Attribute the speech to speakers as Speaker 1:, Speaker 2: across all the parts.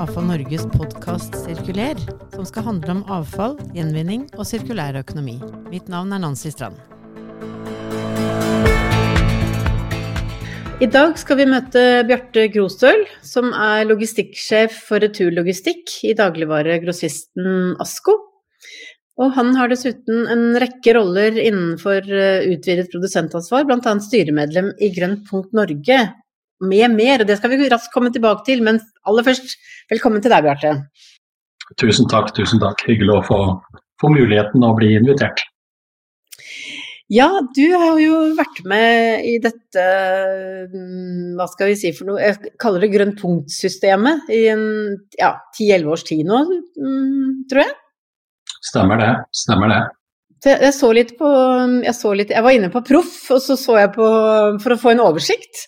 Speaker 1: Avfall Norges podkast Sirkuler, som skal handle om avfall, gjenvinning og sirkulær økonomi. Mitt navn er Nancy Strand. I dag skal vi møte Bjarte Grostøl, som er logistikksjef for Returlogistikk i dagligvaregrossisten Asko. Og han har dessuten en rekke roller innenfor eh, utvidet produsentansvar, bl.a. styremedlem i Grønt punkt Norge, med mer. og Det skal vi raskt komme tilbake til, men aller først, velkommen til deg, Bjarte.
Speaker 2: Tusen takk, tusen takk. Hyggelig å få, få muligheten å bli invitert.
Speaker 1: Ja, du har jo vært med i dette, mm, hva skal vi si for noe, jeg kaller det grønt punkt-systemet i en ja, 10-11 års tid nå, mm, tror jeg?
Speaker 2: Stemmer det. Stemmer det.
Speaker 1: Jeg så litt på jeg, så litt, jeg var inne på Proff, og så så jeg på for å få en oversikt.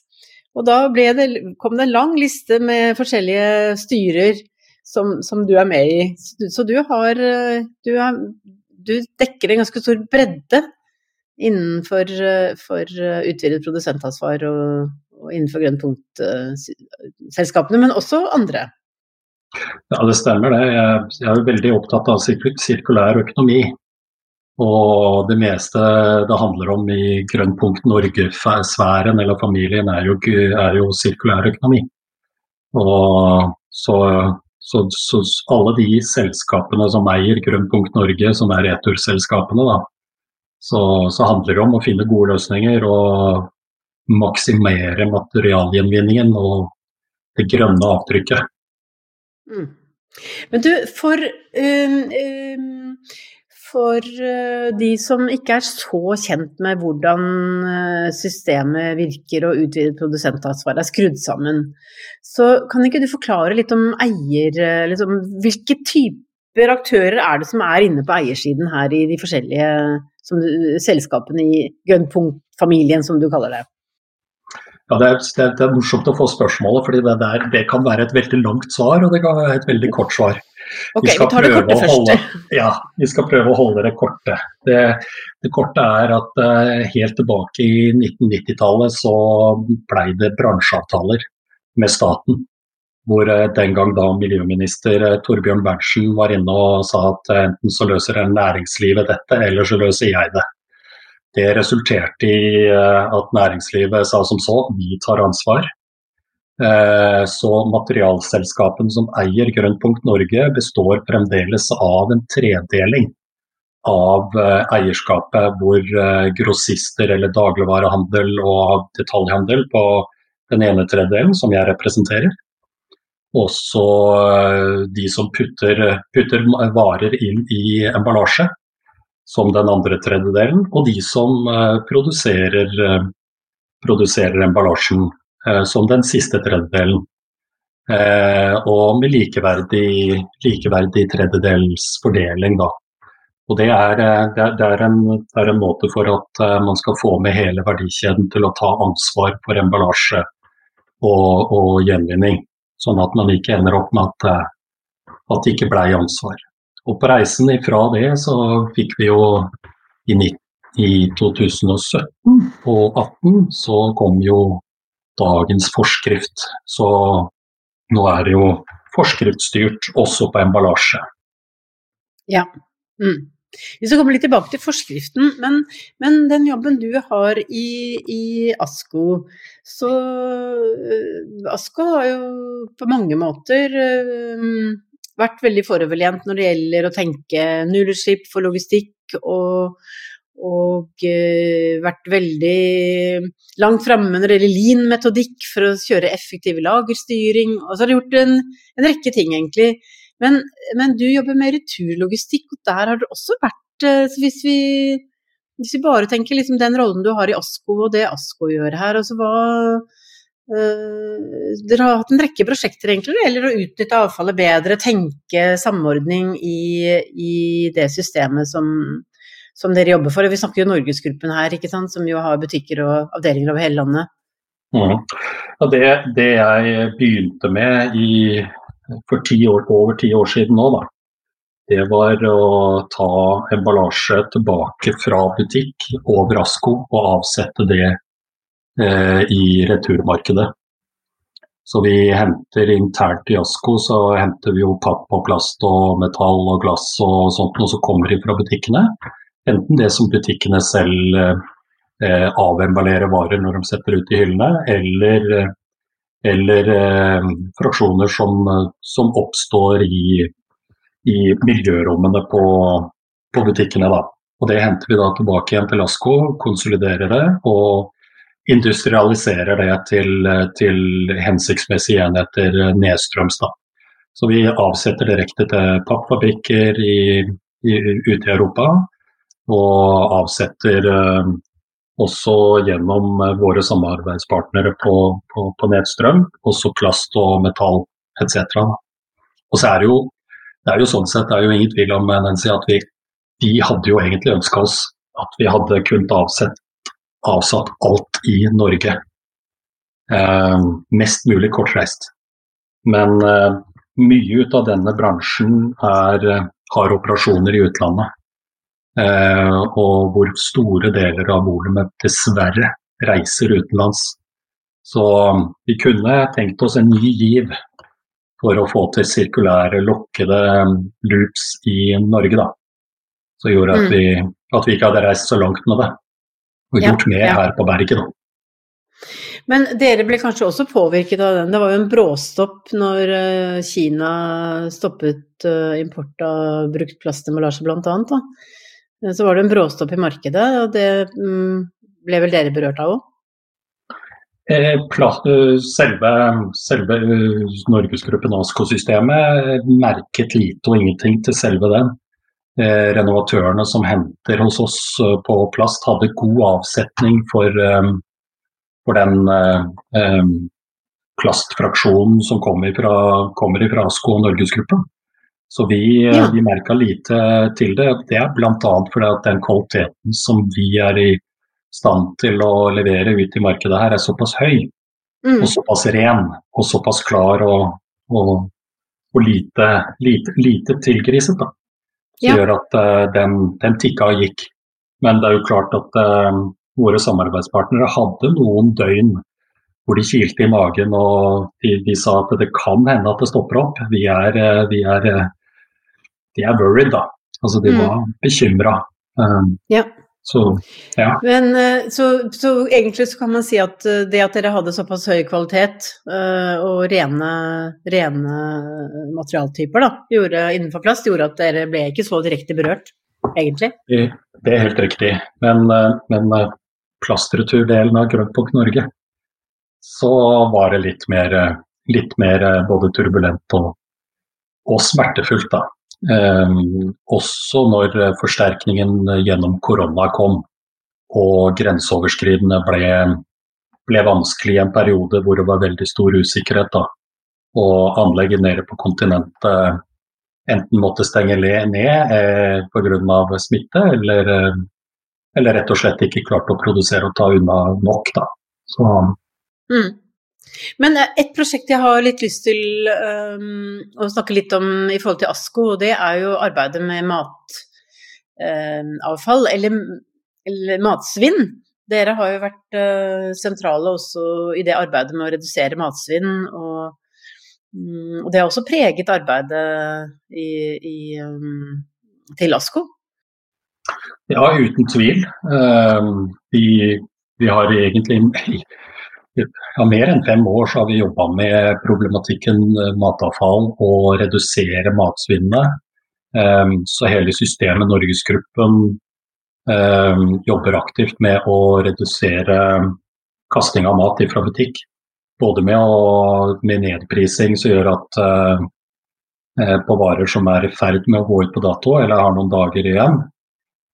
Speaker 1: Og da det, kom det en lang liste med forskjellige styrer som, som du er med i. Så du, har du, har du, dekker en ganske stor bredde innenfor for utvidet produsentansvar og, og innenfor Grønn punkt-selskapene, men også andre.
Speaker 2: Ja, det stemmer det. Jeg er veldig opptatt av sirkulær økonomi. Og det meste det handler om i Grønnpunkt Norge-sfæren eller familien, er jo, er jo sirkulær økonomi. Og så, så, så, alle de selskapene som eier Grønnpunkt Norge, som er returselskapene, da, så, så, handler det om å finne gode løsninger og maksimere materialgjenvinningen og det grønne avtrykket.
Speaker 1: Mm. Men du, for um, um for eh, de som ikke er så kjent med hvordan eh, systemet virker og utvidet produsentansvar er skrudd sammen, så kan ikke du forklare litt om eier... Liksom, hvilke typer aktører er det som er inne på eiersiden her i de forskjellige du, selskapene i Gunpunkt-familien, som du kaller det?
Speaker 2: Ja, det er, det, er, morsomt å få spørsmålet, for det, det, kan være et veldig langt svar, og det kan være et veldig kort svar.
Speaker 1: Ok, vi, vi tar det korte
Speaker 2: holde, Ja, vi skal prøve å holde det korte. Det, det korte er at uh, helt tilbake i 1990-tallet så blei det bransjeavtaler med staten. Hvor uh, den gang da miljøminister uh, Torbjørn Berntsen var inne og sa at enten så løser næringslivet dette, eller så løser jeg det. Det resulterte i at næringslivet sa som så, vi tar ansvar. Eh, så materialselskapene som eier Grønnpunkt Norge, består fremdeles av en tredeling av eh, eierskapet, hvor eh, grossister eller dagligvarehandel og detaljhandel på den ene tredelen, som jeg representerer. Også de som putter, putter varer inn i emballasje, som den andre tredjedelen. Og de som produserer, produserer emballasjen som den siste tredjedelen. Eh, og med likeverdig, likeverdig tredjedelsfordeling, da. Og det er, eh, det, er en, det er, en, måte for at man skal få med hele verdikjeden til å ta ansvar for emballasje og, og gjenvinning. Sånn at man ikke ender opp med at, at det ikke blei ansvar. Og på reisen ifra det så fikk vi jo i 2017 og 2018 så kom jo dagens forskrift. Så nå er det jo forskriftsstyrt også på emballasje.
Speaker 1: Ja. Mm. Vi skal komme litt tilbake til forskriften, men, men den jobben du har i, i ASKO Så uh, ASKO har jo på mange måter uh, vært veldig foroverlent når det gjelder å tenke nullutslipp for logistikk og, og uh, vært veldig langt framme når det gjelder lean-metodikk for å kjøre effektiv lagerstyring. Og så har de gjort en, en rekke ting, egentlig. Men, men, du jobber med returlogistikk, og der har det også vært uh, hvis, vi, hvis vi, bare tenker liksom den rollen du har i ASKO og det ASKO gjør her, altså hva Uh, dere har hatt en rekke prosjekter egentlig det gjelder å utnytte avfallet bedre, tenke samordning i, i det systemet som, som dere jobber for. Vi snakker jo Norgesgruppen her, ikke sant? som jo har butikker og avdelinger over hele landet.
Speaker 2: Mm. Ja, det, det, jeg begynte med i, for ti år, over ti år siden nå, da, det var å ta emballasje tilbake fra butikk over Asko og avsette det eh, i returmarkedet. Så vi henter internt i Asko så henter vi jo papp og plast og metall og glass og sånt noe som kommer fra butikkene. Enten det som butikkene selv eh, avemballerer varer når de setter ut i hyllene, eller, eller eh, fraksjoner som, som, oppstår i, i miljørommene på, på butikkene. Da. Og Det henter vi da tilbake igjen til Lasco, konsoliderer det og industrialiserer det til, til hensiktsmessige enheter nedstrøms. Da. Så vi avsetter direkte til pappfabrikker ute i Europa, og avsetter uh, også gjennom våre samarbeidspartnere på, på, på nedstrøm, også plast og metall etc. Og så er det jo, det er jo sånn sett det er jo ingen tvil om Nancy, at vi, vi hadde jo egentlig ønska oss at vi hadde kunnet avsett avsatt alt i Norge. Eh, mest mulig kortreist. Men eh, mye ut av denne bransjen er, eh, har operasjoner i utlandet. Eh, og hvor store deler av volumet dessverre reiser utenlands. Så vi kunne tenkt oss en ny giv for å få til sirkulære, lukkede loops i Norge, da. Som gjorde at mm. vi, at vi ikke hadde reist så langt med det og gjort mer her på berget. Da.
Speaker 1: Men dere ble kanskje også påvirket av den. Det var jo en bråstopp når eh, Kina stoppet eh, import av brukt plastemballasje bl.a. Eh, så var det en bråstopp i markedet, og det mm, ble vel dere berørt av òg?
Speaker 2: Selve, selve Norgesgruppen ASKO-systemet merket lite og ingenting til selve den. Eh, renovatørene som henter hos oss eh, på plast, hadde god avsetning for, eh, for den plastfraksjonen som kommer fra, kommer fra ASKO og Norgesgruppen. Så vi, ja. vi merka lite til det. Det er bl.a. fordi at den kvaliteten som vi er i stand til å levere ut i markedet her, er såpass høy. Mm. Og såpass ren og såpass klar og, og, og lite, lite, lite tilgriset. Da som ja. gjør at uh, den, den, tikka og gikk. Men det er jo klart at uh, våre samarbeidspartnere hadde noen døgn hvor de kilte i magen og de, de, sa at det kan hende at det stopper opp. Vi er, vi er, de er worried, da. Altså de var mm. bekymra. Um,
Speaker 1: ja.
Speaker 2: Så, ja.
Speaker 1: Men, eh, så, så, egentlig så kan man si at eh, det at dere hadde såpass høy kvalitet uh, og rene, rene materialtyper da, gjorde, innenfor plast, gjorde at dere ble ikke så direkte berørt, egentlig?
Speaker 2: Det, det er helt riktig. Men, men plastreturdelen av Grønpunkt Norge, så var det litt mer, litt mer både turbulent og, og smertefullt, da. Ehm, også når forsterkningen gjennom korona kom og grenseoverskridende ble, ble vanskelig i en periode hvor det var veldig stor usikkerhet. Da. Og anlegget nede på kontinentet enten måtte stenge ned eh, pga. smitte, eller, eh, eller, rett og slett ikke klarte å produsere og ta unna nok. Da. Så,
Speaker 1: mm. Men eh, et prosjekt jeg har litt lyst til um, å snakke litt om i forhold til ASKO, og det er jo arbeidet med matavfall, um, eller, eller, matsvinn. Dere har jo vært uh, sentrale også i det arbeidet med å redusere matsvinn, og, um, og det har også preget arbeidet i, i, til ASKO.
Speaker 2: Ja, uten tvil. Vi, vi har egentlig ja, mer enn fem år så har vi jobba med problematikken eh, matavfall og redusere matsvinnet. Ehm, så hele systemet Norgesgruppen ehm, jobber aktivt med å redusere kasting av mat fra butikk. Både med, å, med nedprising som gjør at eh, eh, på varer som er i ferd med å gå ut på dato eller har noen dager igjen,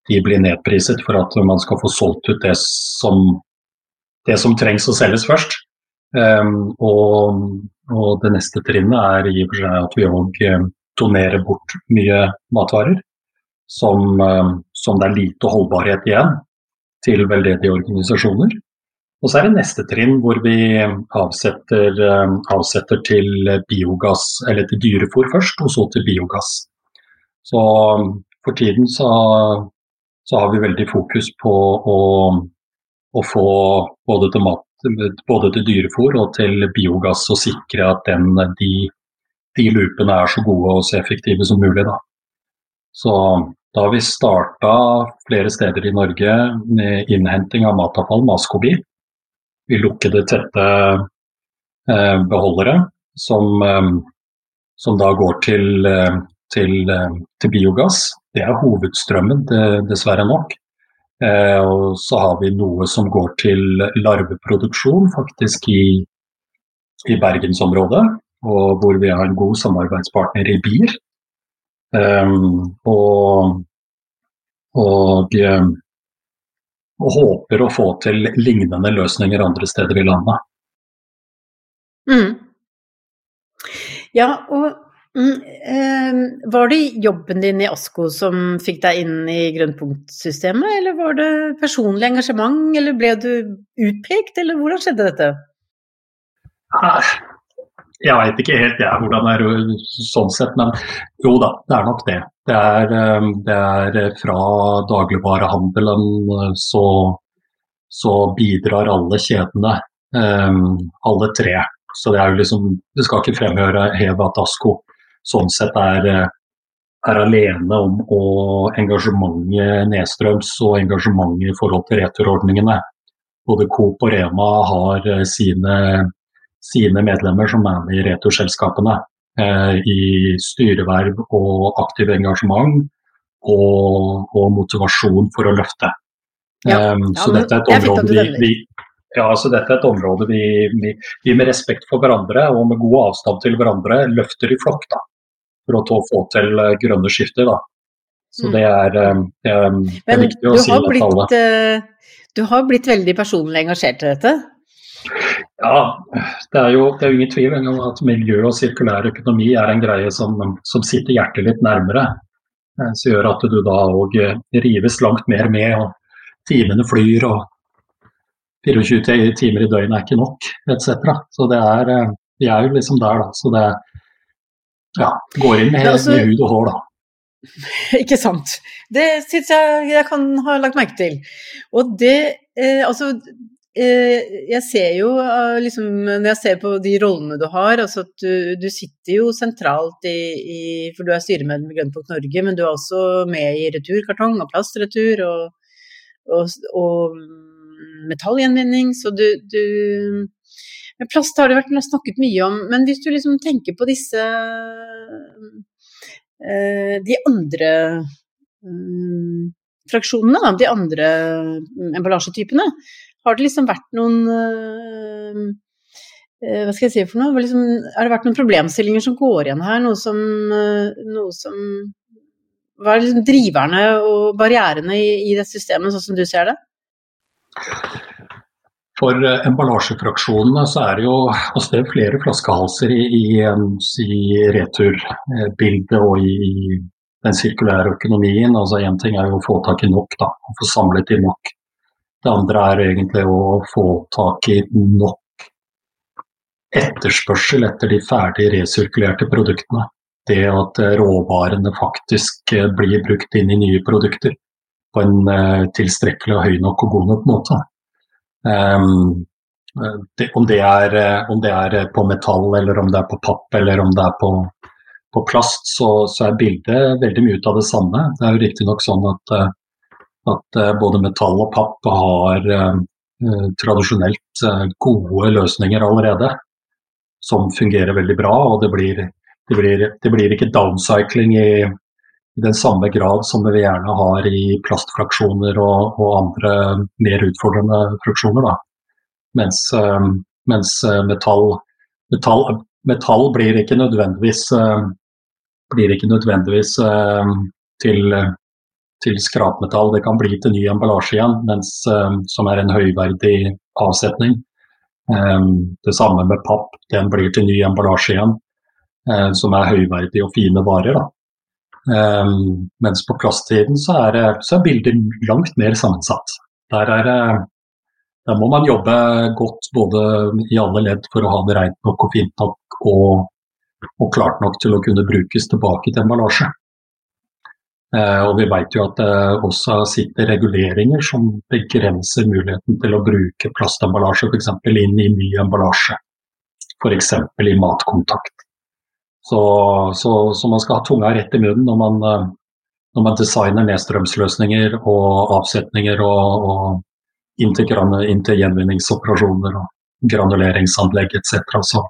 Speaker 2: de blir nedpriset for at man skal få solgt ut det som det som trengs å selges først. Um, og, og, det neste trinnet er i og for seg at vi òg donerer bort mye matvarer som, um, som, det er lite holdbarhet igjen, til veldedige organisasjoner. Og så er det neste trinn hvor vi avsetter, avsetter til biogass, eller til dyrefôr først, og så til biogass. Så for tiden så, så har vi veldig fokus på å å få både til mat, både til dyrefôr og til biogass og sikre at den, de, de, loopene er så gode og så effektive som mulig. Da. Så da har vi starta flere steder i Norge med innhenting av matavfall maskobi. Askobi. Vi lukkede tette eh, beholdere som, eh, som, da går til, eh, til, eh, til, biogass. Det er hovedstrømmen, dessverre nok. Eh, og så har vi noe som går til larveproduksjon, faktisk i, i bergensområdet. Og hvor vi har en god samarbeidspartner i BIR. Um, og, og, um, og, håper å få til lignende løsninger andre steder i landet.
Speaker 1: Mm. Ja, og eh, var det jobben din i ASKO som fikk deg inn i grønnpunktsystemet, eller var det personlig engasjement, eller ble du utpekt, eller hvordan skjedde dette?
Speaker 2: Ah, jeg veit ikke helt jeg hvordan det er sånn sett, men jo da, det er nok det. Det er, eh, det er fra dagligvarehandelen eh, så, så, bidrar alle kjedene, eh, alle tre. Så det er jo liksom, det skal ikke fremhøre Heva at ASKO sånn sett er, eh, er alene om å engasjementet nedstrøms og engasjementet i forhold til returordningene. Både Coop og Rema har eh, sine, sine medlemmer som er med i returselskapene. Eh, I styreverv og aktiv engasjement og, og motivasjon for å løfte. Ja, um, ja, så dette er et område vi, vi, ja, så dette er et område vi, vi, vi, med respekt for hverandre og med god avstand til hverandre løfter i flokk. da for å få til eh, grønne skifter. Da. Så mm. det er, eh, det er, det er viktig å si det til alle.
Speaker 1: Eh, du har blitt veldig personlig engasjert i dette?
Speaker 2: Ja, det er, jo, det er jo ingen tvil om at miljø og sirkulær økonomi er en greie som, som sitter hjertet litt nærmere. Som gjør at du da òg rives langt mer med, og timene flyr, og 24 timer i døgnet er ikke nok, etc. Så det er, vi er jo liksom der, da. Så det, ja, går inn med, altså, med hud og hår, da.
Speaker 1: Ikke sant. Det syns jeg jeg kan ha lagt merke til. Og det eh, Altså, eh, jeg ser jo eh, liksom Når jeg ser på de rollene du har, altså at du, du sitter jo sentralt i, i, For du er styremedlem i Grønnpunkt Norge, men du er også med i returkartong og plastretur og, og, og metallgjenvinning, så du, du plast har det vært snakket mye om. Men hvis du liksom tenker på disse eh, De andre um, fraksjonene, de andre emballasjetypene, har det liksom vært noen uh, hva skal jeg si for noe? Liksom, har det vært noen problemstillinger som går igjen her? Noe som, noe som Hva er liksom driverne og barrierene i, i det systemet, sånn som du ser det?
Speaker 2: For eh, emballasjefraksjonene så er det jo altså det er flere flaskehalser i, i, i returbildet og i den sirkulære økonomien. altså ting er jo å få tak i nok, da, å få samlet i nok. Det andre er egentlig å få tak i nok etterspørsel etter de ferdig resirkulerte produktene. Det at eh, råvarene faktisk eh, blir brukt inn i nye produkter på en tilstrekkelig høy nok og god nok måte. Um, det, om, det er, eh, om, det er, på metall, eller om det er på papp eller om det er på, på plast, så, så, er bildet veldig mye ut av det samme. Det er jo riktignok sånn at, eh, at, eh, både metall og papp har tradisjonelt gode løsninger allerede, som fungerer veldig bra. og det blir, det blir, blir ikke downcycling i, i den samme grad som vi gjerne har i plastfraksjoner og, og andre mer utfordrende fraksjoner. Da. Mens, uh, mens eh, metall, metall, metall, blir ikke nødvendigvis, uh, blir ikke nødvendigvis til, til, skrapmetall. Det kan bli til ny emballasje igjen, mens, som er en høyverdig avsetning. det samme med papp, den blir til ny emballasje igjen, som er høyverdig og fine varer. Da. Um, mens på plasttiden så er, så er, bildet langt mer sammensatt. Der, er, der, må man jobbe godt både i alle ledd for å ha det rent nok og fint nok og, og klart nok til å kunne brukes tilbake til emballasje. Uh, og vi vet jo at det også sitter reguleringer som begrenser muligheten til å bruke plastemballasje f.eks. inn i ny emballasje. F.eks. i matkontakt. Så, så, så, man skal ha tunga rett i munnen når man, eh, når man designer nedstrømsløsninger og avsetninger og, og inntil, gjenvinningsoperasjoner og granuleringsanlegg etc. Så,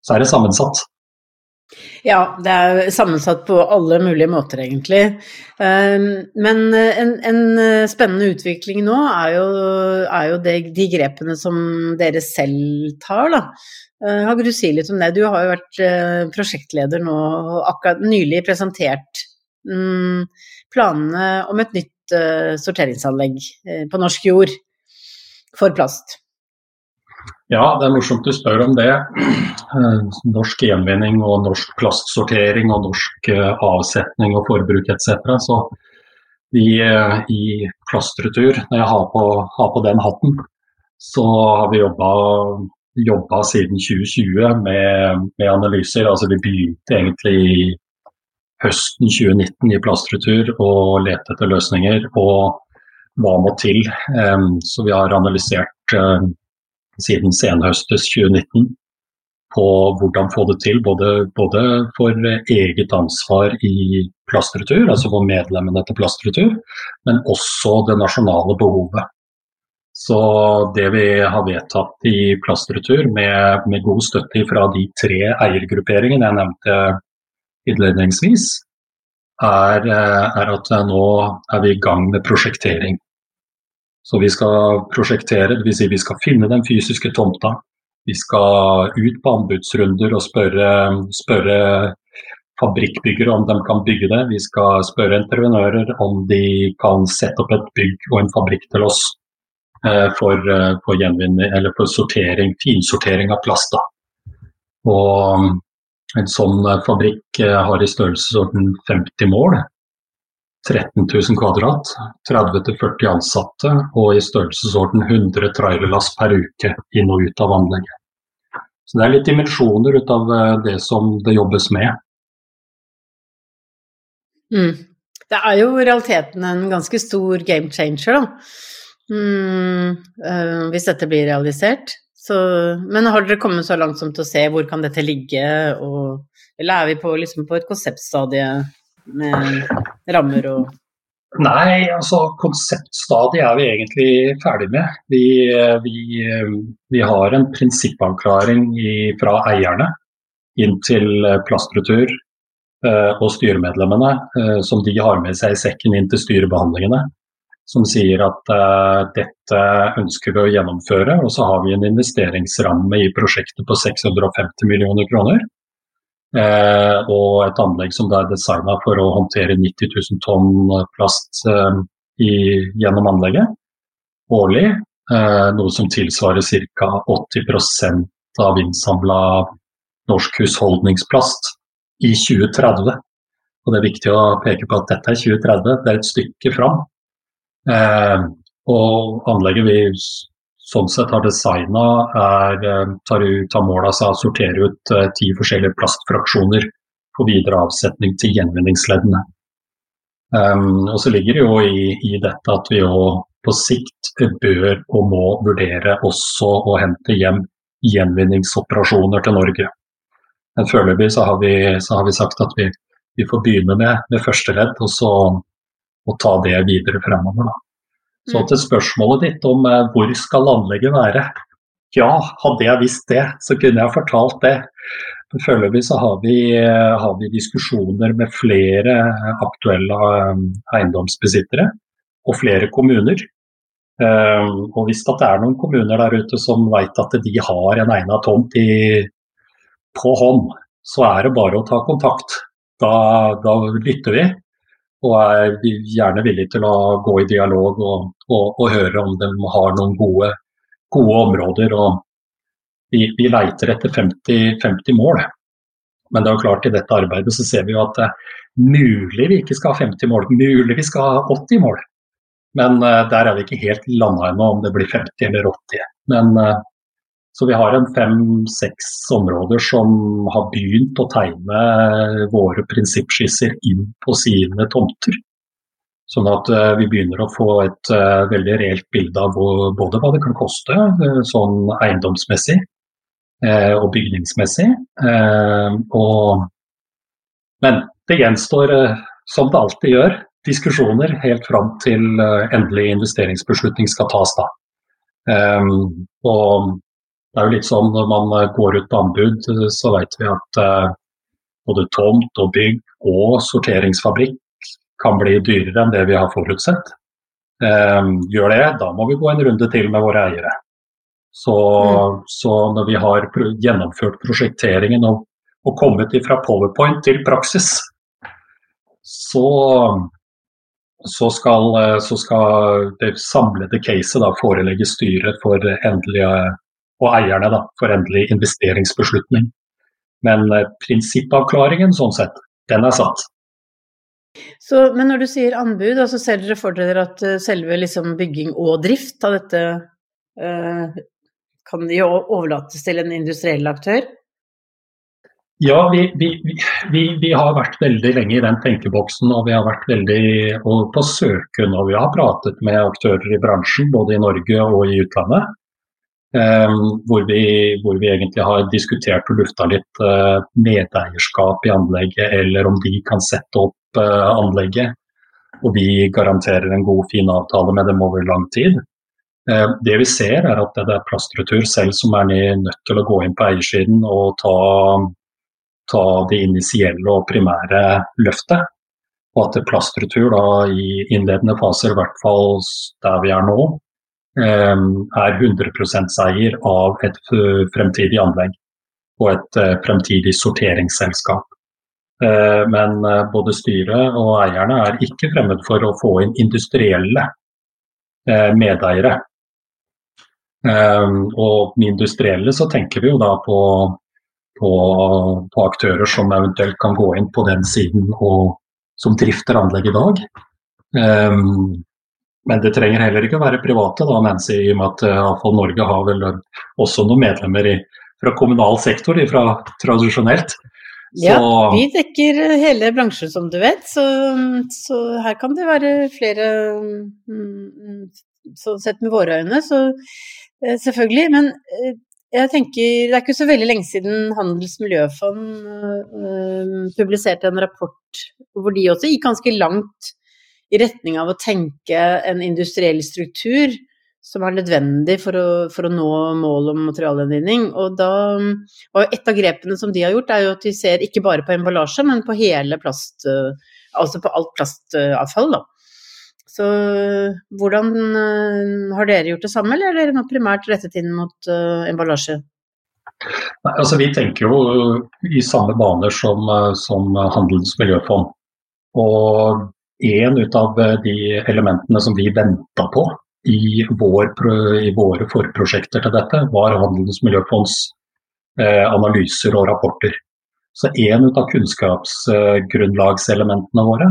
Speaker 2: så er det sammensatt.
Speaker 1: Ja, det er sammensatt på alle mulige måter, egentlig. Ehm, men en, en spennende utvikling nå er jo, er jo de, de grepene som dere selv tar, da. Har du si litt om det? Du har jo vært eh, prosjektleder nå og akkurat nylig presentert mm, planene om et nytt eh, sorteringsanlegg på norsk jord for plast.
Speaker 2: Ja, det er morsomt du spør om det. Eh, norsk gjenvinning og norsk plastsortering og norsk eh, avsetning og forbruk etc. Så vi eh, i Plastretur, når jeg har på, har på, den hatten, så har vi jobba siden 2020 med, med, analyser. Altså vi begynte egentlig høsten 2019 i Plastretur og lete etter løsninger. Og hva må til. Så vi har analysert siden senhøstes 2019 på hvordan få det til, både, både, for eget ansvar i plastretur, altså for medlemmene til plastretur, men også det nasjonale behovet. Så det vi har vedtatt i plastretur, med, med god støtte fra de tre eiergrupperingene jeg nevnte innledningsvis, er, er at nå er vi i gang med prosjektering. Så vi skal prosjektere, dvs. Si vi skal finne den fysiske tomta. Vi skal ut på anbudsrunder og spørre, spørre fabrikkbyggere om de kan bygge det. Vi skal spørre entreprenører om de kan sette opp et bygg og en fabrikk til oss eh, for, eh, for, for sortering, finsortering av plast. Og en sånn fabrikk eh, har i størrelsesorden 50 mål. 13 000 kvadrat, 30-40 ansatte og i størrelsesorden 100 trailerlass per uke inn og ut av anlegget. Så det er litt dimensjoner ut av eh, det som det jobbes med.
Speaker 1: Mm. Det er jo realiteten en ganske stor game changer, da. Mm, øh, hvis dette blir realisert. Så, men har dere kommet så langt som til å se hvor kan dette ligge, og, eller er vi på, liksom på et konseptstadie? Med rammer og
Speaker 2: Nei, altså konseptstadiet er vi egentlig ferdig med. Vi, vi, vi har en prinsippavklaring i, fra eierne inn til plastretur eh, og styremedlemmene, eh, som de har med seg i sekken inn til styrebehandlingene. Som sier at eh, dette ønsker vi å gjennomføre. Og så har vi en investeringsramme i prosjektet på 650 millioner kroner. Eh, og et anlegg som er designa for å håndtere 90 000 tonn plast eh, i, gjennom anlegget årlig. Eh, noe som tilsvarer ca. 80% av innsamla norsk husholdningsplast i 2030. Og det er viktig å peke på at dette er 2030, det er et stykke fram. Eh, og anlegget vi sånn sett har designa, er, tar, tar mål av seg å sortere ut eh, ti forskjellige plastfraksjoner for videre avsetning til gjenvinningsleddene. Um, og så ligger det jo i, i dette at vi òg på sikt bør og må vurdere også å hente hjem gjenvinningsoperasjoner til Norge. Men foreløpig så, så, har vi sagt at vi, vi får begynne med, med første ledd, og så og ta det videre fremover. Da. Så mm. til spørsmålet ditt om eh, hvor skal anlegget være. Ja, hadde jeg visst det, så kunne jeg fortalt det. Foreløpig så har vi, eh, har vi, diskusjoner med flere aktuelle eh, eiendomsbesittere og flere kommuner. Og hvis det er noen kommuner der ute som vet at de har en egnet tomt i, på hånd, så er det bare å ta kontakt. Da, da lytter vi og er gjerne villig til å gå i dialog og, og, og høre om de har noen gode, gode områder. Vi, vi, leiter etter 50, 50, mål. Men det er jo klart i dette arbeidet så ser vi jo at mulig vi ikke skal ha 50 mål, mulig vi skal ha 80 mål. Men uh, der er vi ikke helt landa ennå om det blir 50 eller 80. Men uh, Så vi har en fem-seks områder som har begynt å tegne våre prinsippskisser inn på sine tomter. Sånn at uh, vi begynner å få et uh, veldig reelt bilde av både hva det kan koste uh, sånn eiendomsmessig og bygningsmessig. Og, men det gjenstår, som det alltid gjør, diskusjoner helt fram til endelig investeringsbeslutning skal tas. da. og det er jo litt sånn når man går ut på anbud, så vet vi at både tomt og bygg og sorteringsfabrikk kan bli dyrere enn det vi har forutsett. Ehm, gjør det, da må vi gå en runde til med våre eiere. Så, mm. så når vi har gjennomført prosjekteringen og, og kommet fra powerpoint til praksis, så, så, skal, så skal, det samlede caset forelegge styret for endelige, og eierne da, for endelig investeringsbeslutning. Men eh, prinsippavklaringen sånn sett, den er satt.
Speaker 1: Så, men når du sier anbud, altså ser dere for dere at uh, selve liksom, bygging og drift av dette eh, kan de overlates til en industriell aktør?
Speaker 2: Ja, vi, vi, vi, vi, har vært veldig lenge i den tenkeboksen og vi har vært veldig på søken. Og vi har pratet med aktører i bransjen, både i Norge og i utlandet. Um, hvor, vi, hvor, vi, egentlig har diskutert og lufta litt uh, medeierskap i anlegget, eller om de kan sette opp Eh, anlegget. Og vi garanterer en god, fin avtale med dem over lang tid. Eh, det vi ser er at det er plastretur selv som er nødt til å gå inn på eiersiden og ta, ta det initielle og primære løftet. Og at plastretur da i innledende faser, i hvert fall der vi er nå, eh, er 100 seier av et fremtidig anlegg og et fremtidig sorteringsselskap. Eh, men eh, både styret og eierne er ikke fremmed for å få inn industrielle eh, medeiere. Og med industrielle så tenker vi jo da på, på, på aktører som eventuelt kan gå inn på den siden og som drifter anlegg i dag. Men det trenger heller ikke å være private, da, Nancy, i og med at Norge har vel også noen medlemmer i, fra kommunal sektor fra tradisjonelt.
Speaker 1: Ja, vi dekker hele bransjen som du vet, så, så her kan det være flere Sånn Sett med våre øyne, så eh, selvfølgelig. Men eh, jeg tenker det er ikke så veldig lenge siden Handels miljøfond publiserte en rapport hvor de også gikk ganske langt i retning av å tenke en industriell struktur som er nødvendig for å, for å nå målet om materialgjenvinning. Og og et av grepene som de har gjort, er jo at de ser ikke bare på emballasje, men på hele plast, altså på alt plastavfall, da. Så hvordan har dere gjort det samme, eller er dere nå primært rettet inn mot uh, emballasje?
Speaker 2: Nei, altså Vi tenker jo i samme baner som, som Handelens miljøfond. Og en ut av de elementene som vi venta på i, vår, i, våre forprosjekter til dette, var Handelens miljøfonds eh, analyser og rapporter. Så en av kunnskapsgrunnlagselementene våre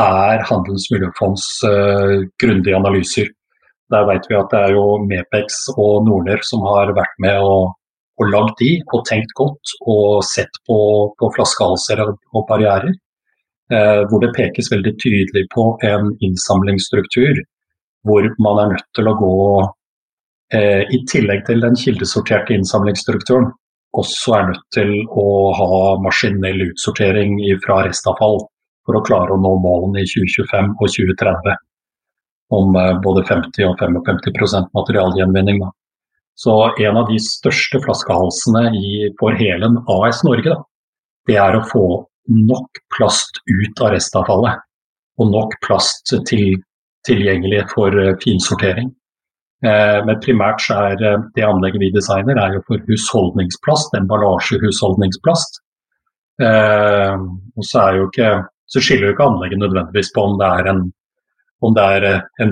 Speaker 2: er Handelens miljøfonds eh, grundige analyser. Der vet vi at det er jo Mepex og Norner som har vært med og, og lagd de, og tenkt godt og sett på, på flaskehalser og barrierer. Eh, hvor det pekes veldig tydelig på en innsamlingsstruktur hvor man er nødt til å gå eh, i tillegg til den kildesorterte innsamlingsstrukturen, også er nødt til å ha maskinell utsortering fra restavfall for å klare å nå målene i 2025 og 2030 om eh, både 50 og 55% materialgjenvinning. Da. Så en av de største flaskehalsene i, for Helen AS Norge, da, det er å få nok plast ut av restavfallet. Og nok plast til tilgjengelig for eh, finsortering. Eh, men primært så er eh, det anlegget vi designer, er jo for husholdningsplast, emballasjehusholdningsplast. Og så, er jo ikke, så skiller jo ikke anlegget nødvendigvis på om det er, en, om det er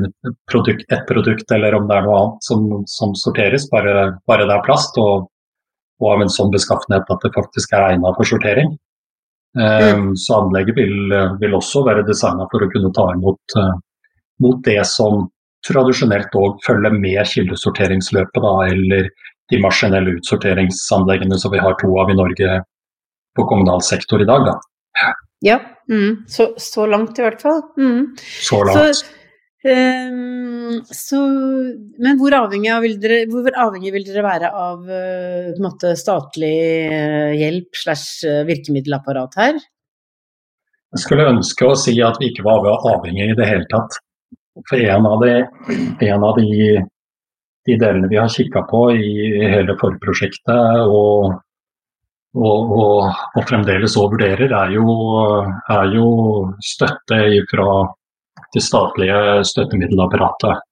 Speaker 2: produkt, et produkt eller om det er noe annet som, som sorteres, bare, bare, det er plast og, og, av en sånn beskaffenhet at det faktisk er egnet for sortering. Mm. Så anlegget vil, vil også være designet for å kunne ta imot mot det som tradisjonelt òg følger med kildesorteringsløpet, da, eller de maskinelle utsorteringsanleggene som vi har to av i Norge på kommunal sektor i dag. Da.
Speaker 1: Ja, mm. så, så, langt i hvert fall. Mm.
Speaker 2: Så langt. Så,
Speaker 1: um, så, men hvor avhengig, vil dere, hvor avhengig vil dere være av uh, måte, statlig uh, hjelp slash uh, virkemiddelapparat her?
Speaker 2: Jeg skulle ønske å si at vi ikke var avhengig i det hele tatt. For en av de, en av de, de delene vi har kikka på i hele forprosjektet og og, og, og fremdeles òg vurderer, er jo, er jo støtte fra det statlige støttemiddelapparatet.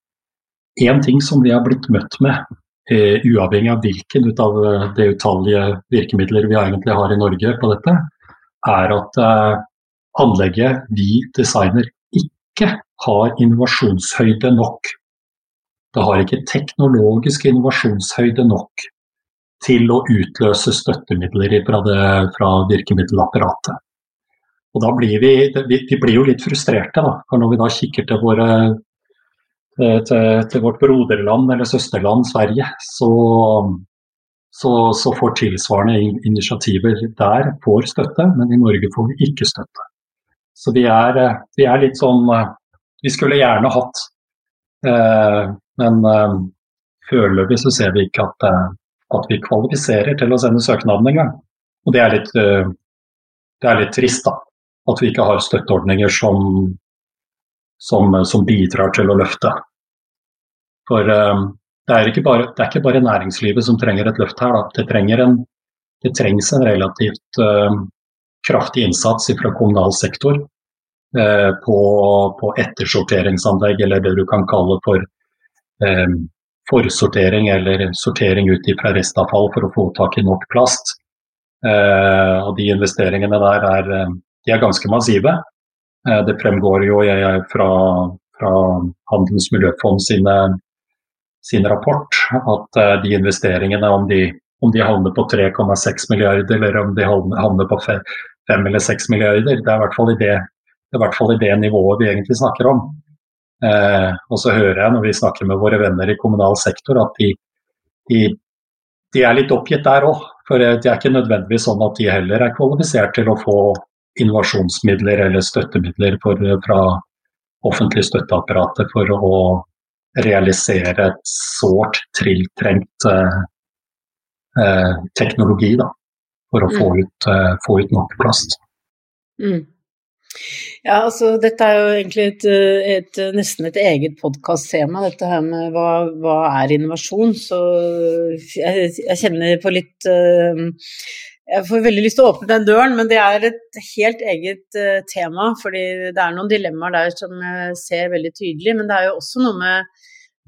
Speaker 2: En ting som vi har blitt møtt med, eh, uavhengig av hvilken ut av det utallige virkemidler vi egentlig har i Norge på dette, er at eh, anlegget vi designer ikke har innovasjonshøyde nok. Det har ikke teknologisk innovasjonshøyde nok til å utløse støttemidler fra, det, fra virkemiddelapparatet. Og da blir vi, vi, blir jo litt frustrerte, da, for når vi da kikker til, våre, til, til vårt broderland eller søsterland Sverige, så, så, så, får tilsvarende initiativer der får støtte, men i Norge får vi ikke støtte. Så vi er, vi er litt sånn Vi skulle gjerne hatt, eh, men eh, foreløpig så ser vi ikke at at vi kvalifiserer til å sende søknaden engang. Og det er litt, eh, det er litt trist, da. At vi ikke har støtteordninger som, som, som bidrar til å løfte. For um, det, er bare, det, er ikke bare, næringslivet som trenger et løft her. Det, en, det, trengs en relativt uh, kraftig innsats fra kommunal sektor uh, på, på, ettersorteringsanlegg, eller det du kan kalle for um, forsortering eller sortering ut fra restavfall for å få tak i nok plast. Eh, og De investeringene der er, de er ganske massive. Eh, det fremgår jo fra, fra Handelens miljøfond sine, sin rapport at eh, de investeringene, om de, om de havner på 3,6 milliarder eller om de havner på 5 eller 6 milliarder, det er i hvert fall i det, det, hvert fall i det nivået vi egentlig snakker om. Eh, og så hører jeg når vi snakker med våre venner i kommunal sektor at de, de, de er litt oppgitt der òg. For det er ikke nødvendigvis sånn at de heller er kvalifisert til å få innovasjonsmidler eller støttemidler for, fra offentlig støtteapparatet for å realisere et sårt tiltrengt eh, eh, teknologi. Da, for å få mm. ut, eh, få ut nok plast.
Speaker 1: Mm. Ja, altså dette er jo egentlig et, et, nesten et eget podkast-tema, dette her med hva, hva, er innovasjon. Så jeg, jeg kjenner på litt uh, Jeg får veldig lyst til å åpne den døren, men det er et helt eget uh, tema. Fordi det er noen dilemmaer der som jeg ser veldig tydelig. Men det er jo også noe med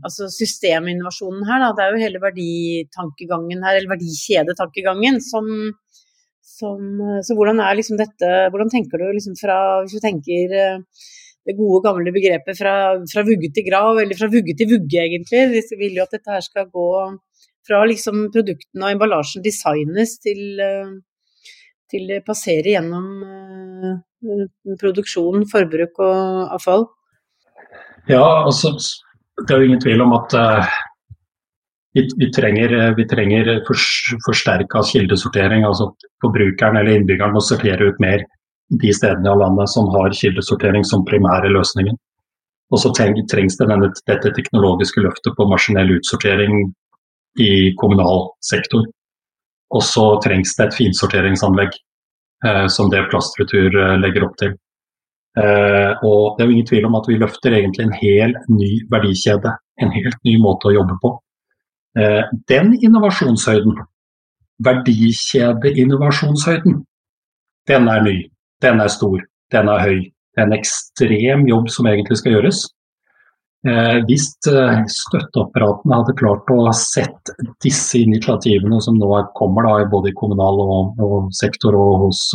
Speaker 1: altså systeminnovasjonen her, da. Det er jo hele verditankegangen her, eller verdikjedetankegangen, som som, eh, så hvordan er liksom dette Hvordan tenker du liksom fra Hvis du tenker eh, det gode, gamle begrepet fra, fra, vugge til grav, eller fra vugge til vugge, egentlig. Vi vil jo at dette her skal gå fra liksom produktene og emballasjen designes til, eh, til det passerer gjennom produksjon, forbruk og avfall.
Speaker 2: Ja, altså det er jo ingen tvil om at vi, vi, trenger, vi trenger for, forsterka kildesortering. altså Forbrukeren eller innbyggeren må sortere ut mer de stedene av landet som har kildesortering som primære løsningen. Og så trengs det denne, dette teknologiske løftet på maskinell utsortering i kommunal sektor. Og så trengs det et finsorteringsanlegg, eh, som det Plastretur eh, legger opp til. Eh, og det er jo ingen tvil om at vi løfter egentlig en hel ny verdikjede. En helt ny måte å jobbe på. Eh, den innovasjonshøyden, verdikjedeinnovasjonshøyden, den er ny, den er stor, den er høy. Det er en ekstrem jobb som egentlig skal gjøres. Eh, hvis eh, støtteapparatene hadde klart å sett disse initiativene som nå kommer da, både i kommunal og, og sektor og hos,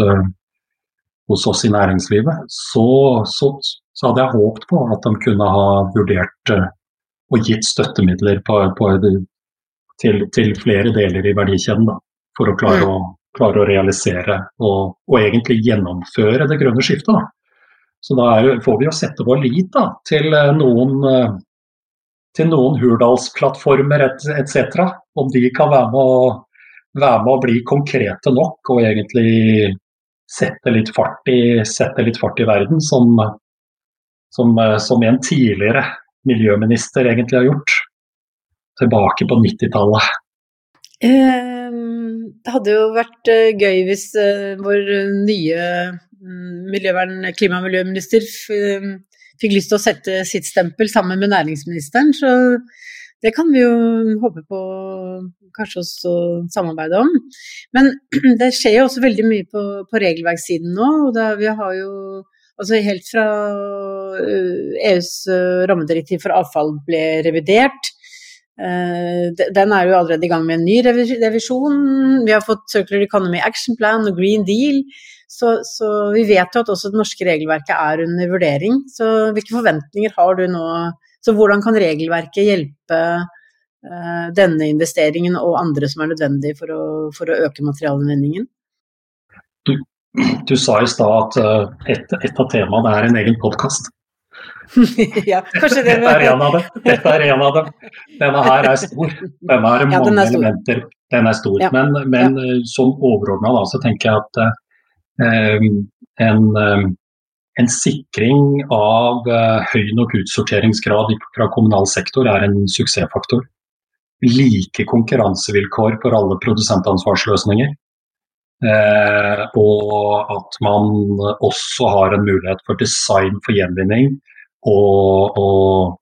Speaker 2: hos, oss i næringslivet, så, så, så, hadde jeg håpet på at de kunne ha vurdert og gitt støttemidler på, på til, til flere deler i verdikjeden da, for å klare, mm. å, klare å realisere og, og, egentlig gjennomføre det grønne skiftet. Da. Så da er, får vi jo sette vår lit da, til eh, noen, eh, til noen Hurdalsplattformer etc. om de kan være med, å, være med å bli konkrete nok og egentlig sette litt fart i, litt fart i verden, som, som, som en tidligere miljøminister egentlig har gjort. Tilbake på 90-tallet.
Speaker 1: Ehm, det hadde jo vært eh, gøy hvis eh, vår nye klima- og miljøminister fikk lyst til å sette sitt stempel sammen med næringsministeren. Så det kan vi jo håpe på kanskje også samarbeide om. Men det skjer jo også veldig mye på, på regelverkssiden nå. og da, Vi har jo altså helt fra EUs eh, e rammedirektiv for avfall ble revidert, Eh, den er jo allerede i gang med en ny revisjon. Vi har fått Circular Economy Action Plan og Green Deal. Så, så, vi vet jo at også det norske regelverket er under vurdering. Så hvilke forventninger har du nå? Så hvordan kan regelverket hjelpe uh, denne investeringen og andre som er nødvendige for å, for å øke materialinnvinningen?
Speaker 2: Du, du, sa i stad at uh, et, et av temaene er en egen podkast.
Speaker 1: ja, kanskje det
Speaker 2: Dette er en av dem. Dette er en av dem. Denne her er stor. Denne har mange ja, den elementer. Den er stor. Ja. Men, men ja. Eh, sånn overordna så tenker jeg at en, uh, en, sikring av uh, høy nok utsorteringsgrad fra kommunal sektor er en suksessfaktor. Like konkurransevilkår for alle produsentansvarsløsninger. og at man også har en mulighet for design for gjenvinning og, og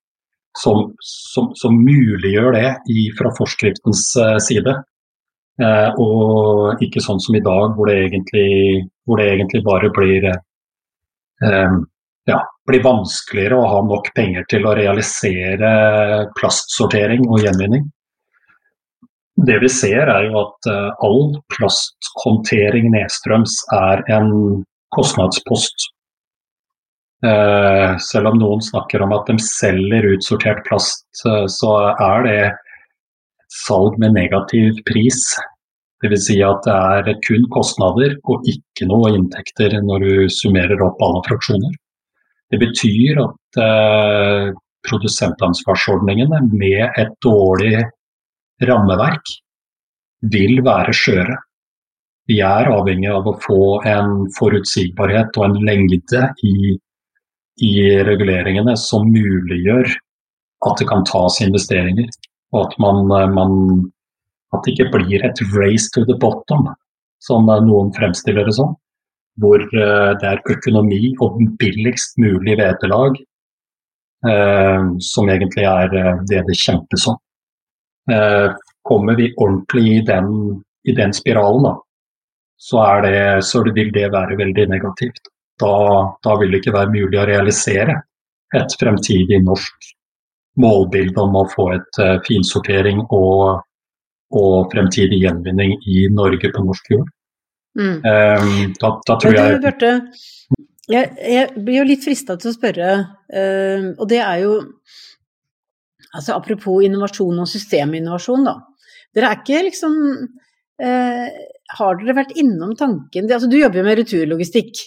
Speaker 2: som, som, som, muliggjør det i, fra forskriftens uh, side. Uh, og ikke sånn som i dag, hvor det egentlig, hvor det egentlig bare blir, uh, ja, blir vanskeligere å ha nok penger til å realisere plastsortering og gjenvinning. Det vi ser er jo at all plasthåndtering nedstrøms er en kostnadspost Eh, selv om noen snakker om at de selger utsortert plast, så er det salg med negativ pris. Dvs. Si at det er kun kostnader og ikke noe inntekter når du summerer opp alle fraksjoner. Det betyr at eh, produsentansvarsordningene med et dårlig rammeverk vil være skjøre. Vi er avhengig av å få en forutsigbarhet og en lengde i i reguleringene som muliggjør at det kan tas investeringer. Og at, man, eh, man, at det ikke blir et race to the bottom, som noen fremstiller det som. Hvor eh, det er økonomi og billigst mulig vederlag eh, som egentlig er det det kjempes om. Eh, kommer vi ordentlig i den, i den spiralen, da, så, det, så vil det være veldig negativt da, da vil det ikke være mulig å realisere et fremtidig norsk målbilde om å få et uh, finsortering og, og, fremtidig gjenvinning i Norge på norsk jord. Mm. Um, da, da, tror jeg
Speaker 1: Børte, jeg, jeg, blir jo litt frista til å spørre, uh, og det er jo altså Apropos innovasjon og systeminnovasjon, da. Dere er ikke liksom uh, Har dere vært innom tanken altså Du jobber jo med returlogistikk.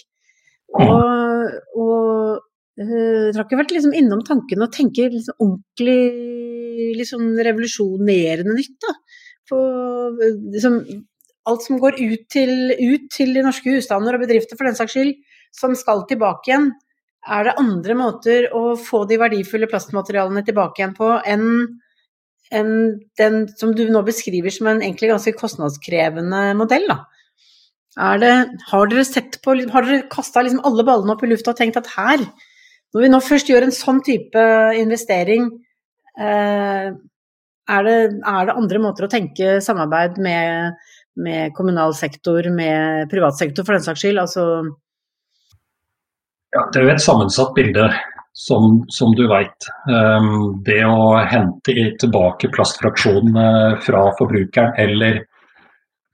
Speaker 1: Og, og uh, dere har ikke vært liksom innom tanken å tenke liksom ordentlig liksom revolusjonerende nytt, da. På liksom, alt som går ut til, ut til de norske husstander og bedrifter, for den saks skyld, som skal tilbake igjen. Er det andre måter å få de verdifulle plastmaterialene tilbake igjen på enn enn den som du nå beskriver som en egentlig ganske kostnadskrevende modell, da? Det, har dere sett på Har dere kasta liksom alle ballene opp i lufta og tenkt at her, når vi nå først gjør en sånn type investering, eh, er, det, er, det, andre måter å tenke samarbeid med, med kommunal sektor, med privat sektor for den saks skyld? Altså
Speaker 2: ja, det er jo et sammensatt bilde, som, som du veit. Um, det å hente tilbake plastfraksjonene fra forbrukeren eller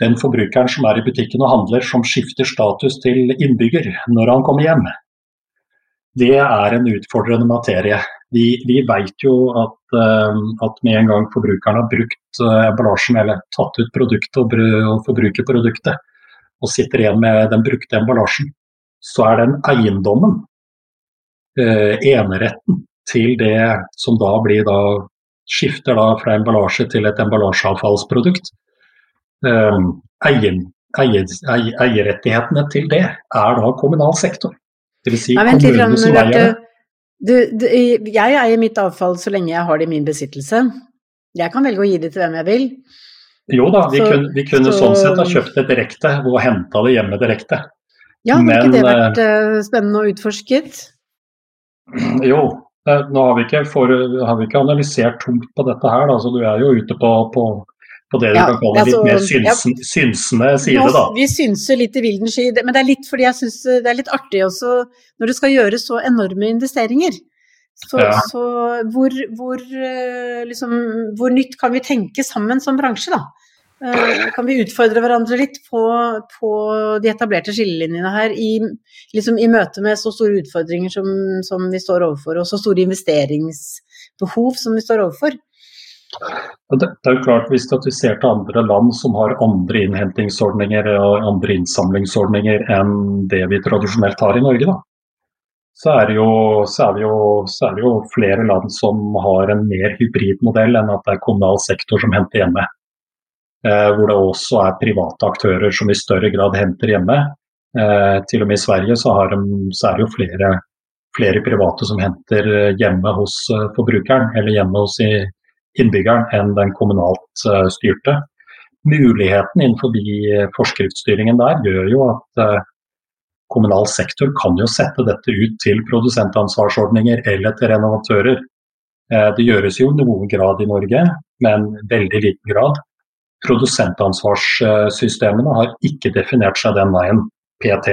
Speaker 2: den forbrukeren som er i butikken og handler, som skifter status til innbygger når han kommer hjem. Det er en utfordrende materie. Vi, vi vet jo at, uh, at, med en gang forbrukeren har brukt uh, emballasjen, eller tatt ut produktet og, og forbruker produktet, og sitter igjen med den brukte emballasjen, så er den eiendommen, uh, eneretten til det som da blir da skifter da fra emballasje til et emballasjeavfallsprodukt. Eier, eier, eierrettighetene til det er da kommunal sektor. Dvs. Si kommunene som eier det.
Speaker 1: Jeg eier mitt avfall så lenge jeg har det i min besittelse. Jeg kan velge å gi det til hvem jeg vil.
Speaker 2: Jo da, vi så, kunne, vi kunne så, sånn sett ha kjøpt det direkte og henta det hjemme direkte.
Speaker 1: Ja, har ikke det vært uh, spennende og utforsket?
Speaker 2: Jo, nå har vi, for, har vi ikke, analysert tungt på dette her, da, så du er jo ute på, på, på det du ja, kan kalle altså, litt mer synsen, ja. synsende side, da.
Speaker 1: Vi synser litt i vilden sky, men det er litt fordi jeg syns det er litt artig også når du skal gjøre så enorme investeringer. Så, ja. så hvor, hvor, eh, liksom, hvor, nytt kan vi tenke sammen som bransje, da? Uh, kan vi utfordre hverandre litt på, på de etablerte skillelinjene her i, liksom, i, møte med så store utfordringer som, som, vi står overfor, og så store investeringsbehov som vi står overfor?
Speaker 2: Det, er jo klart Hvis vi ser til andre land som har andre innhentingsordninger og andre innsamlingsordninger enn det vi tradisjonelt har i Norge, da, så er, jo, så, er jo, så er, det jo, flere land som har en mer hybridmodell enn at det er kommunal sektor som henter hjemme. Eh, hvor det også er private aktører som i større grad henter hjemme. Eh, til og med i Sverige så, de, så er det jo flere, flere, private som henter hjemme hos eh, forbrukeren, eller hjemme hos innbyggeren, enn den kommunalt styrte. Muligheten innenfor forskriftsstyringen der gjør jo at kommunal sektor kan jo sette dette ut til produsentansvarsordninger eller til renovatører. Det gjøres jo noen grad i Norge, men veldig liten grad. Produsentansvarssystemene har ikke definert seg den veien PT.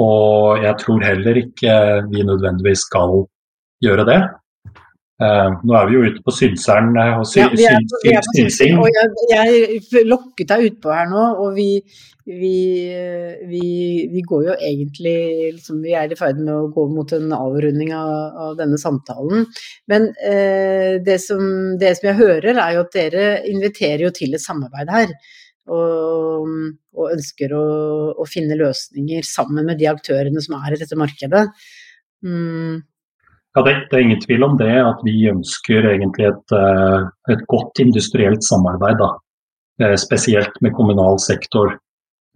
Speaker 2: Og jeg tror heller ikke vi nødvendigvis skal gjøre det. Uh, nå er vi jo ute på synseren eh, og sy ja, synsing.
Speaker 1: Og jeg, jeg lokket deg utpå her nå, og vi, vi, vi, vi går jo egentlig liksom, Vi er i ferd med å gå mot en avrunding av, av denne samtalen. Men uh, det, som, det, som, jeg hører, er jo at dere inviterer jo til et samarbeid her. Og, og ønsker å, å, finne løsninger sammen med de aktørene som er i dette markedet. Mm.
Speaker 2: Ja, det, det, er ingen tvil om det, at vi ønsker egentlig et, eh, et godt industrielt samarbeid. Da. Eh, spesielt med kommunal sektor.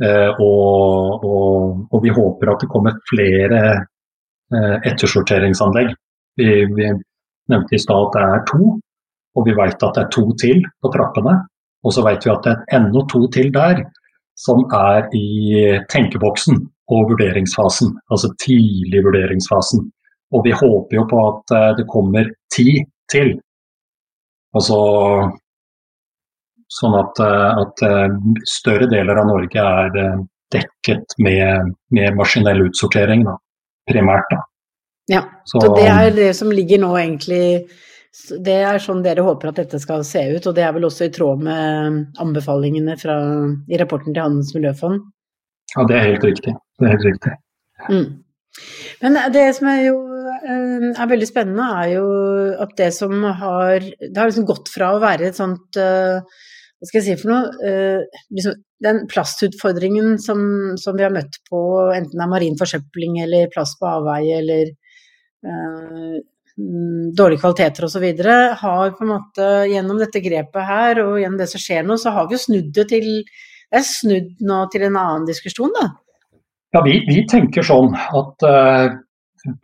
Speaker 2: Eh, og, og, og, vi håper at det kommer flere ettersorteringsanlegg. Vi, vi nevnte i stad at det er to, og vi vet at det er to til på trappene. Og så vet vi at det er enda to til der, som er i tenkeboksen og vurderingsfasen. Altså tidlig vurderingsfasen. Og vi håper jo på at eh, det kommer ti til. Altså sånn at, eh, at eh, større deler av Norge er dekket med, med maskinell utsortering, da, primært. Da.
Speaker 1: Ja, så, så, det er det som ligger nå egentlig Det er sånn dere håper at dette skal se ut, og det er vel også i tråd med anbefalingene fra, i rapporten til Handels miljøfond?
Speaker 2: Ja, det er helt riktig. Det er helt riktig. Mm.
Speaker 1: Men det som er jo er veldig spennende, er jo at det som har Det har liksom gått fra å være et sånt eh, Hva skal jeg si for noe eh, liksom, Den plastutfordringen som, som, vi har møtt på, enten det er marin forsøpling eller plast på avveie eller uh, dårlige kvaliteter osv., har på en måte gjennom dette grepet her og gjennom det som skjer nå, så har vi jo snudd det til Det er snudd nå til en annen diskusjon, da.
Speaker 2: Ja, vi, vi tenker sånn at uh,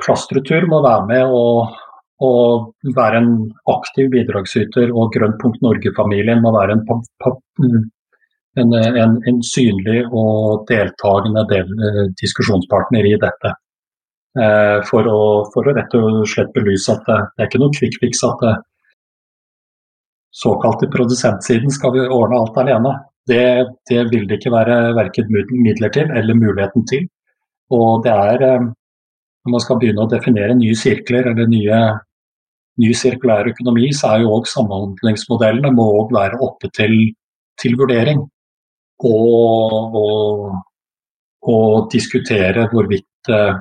Speaker 2: plastretur må være med og, og være en aktiv bidragsyter, og Grønnpunkt Norge-familien må være en, en, en, en, synlig og deltakende del, uh, diskusjonspartner i dette. Eh, for, å, for, å, rett og slett belyse at det, det er ikke noen quick fix at det, såkalt i produsentsiden skal vi ordne alt alene. Det, det, vil det ikke være verken midler til eller muligheten til. Og det er eh, når man skal begynne å definere nye sirkler eller nye, ny sirkulær økonomi, så er jo òg samhandlingsmodellene må òg være oppe til, til vurdering. Og, og, og diskutere hvorvidt, eh,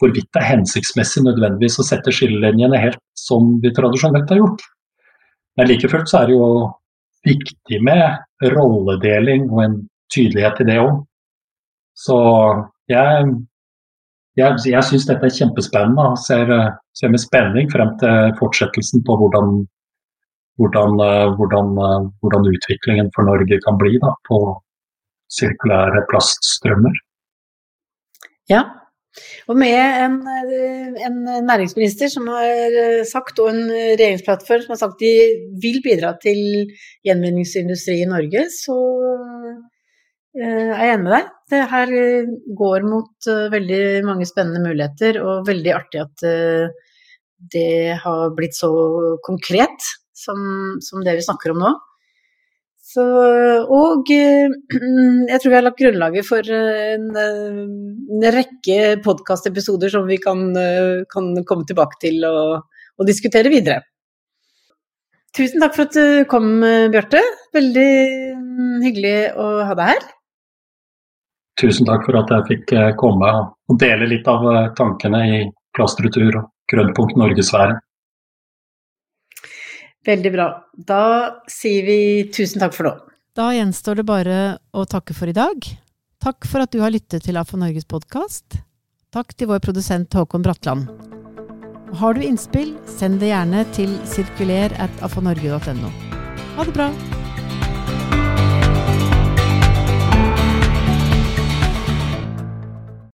Speaker 2: hvorvidt, det er hensiktsmessig nødvendigvis å sette skillelinjene helt som vi tradisjonelt har gjort. Men like fullt så er det jo viktig med rolledeling og en tydelighet i det òg. Så jeg, jeg, jeg syns dette er kjempespennende og ser, ser, med spenning frem til fortsettelsen på hvordan, hvordan, hvordan, hvordan, utviklingen for Norge kan bli da, på sirkulære plaststrømmer.
Speaker 1: Ja, og med en, en, næringsminister som har sagt, og en regjeringsplattform som har sagt de vil bidra til gjenvinningsindustri i Norge, så eh, er enig med deg. Det her går mot eh, veldig mange spennende muligheter, og veldig artig at eh, det har blitt så konkret som, som det vi snakker om nå. Så, og eh, jeg tror vi har lagt grunnlaget for en, en rekke podkastepisoder som vi kan, kan, komme tilbake til og, og, diskutere videre. Tusen takk for at du kom, Bjarte. Veldig hyggelig å ha deg her.
Speaker 2: Tusen takk for at jeg fikk eh, komme og dele litt av eh, tankene i plastretur og Grønnpunkt Norgesfære.
Speaker 1: Veldig bra. Da sier vi tusen takk for nå.
Speaker 3: Da gjenstår det bare å takke for i dag. Takk for at du har lyttet til AFA Norges podkast. Takk til vår produsent Håkon Bratland. Har du innspill, send det gjerne til sirkuler at afanorge.no. Ha det bra!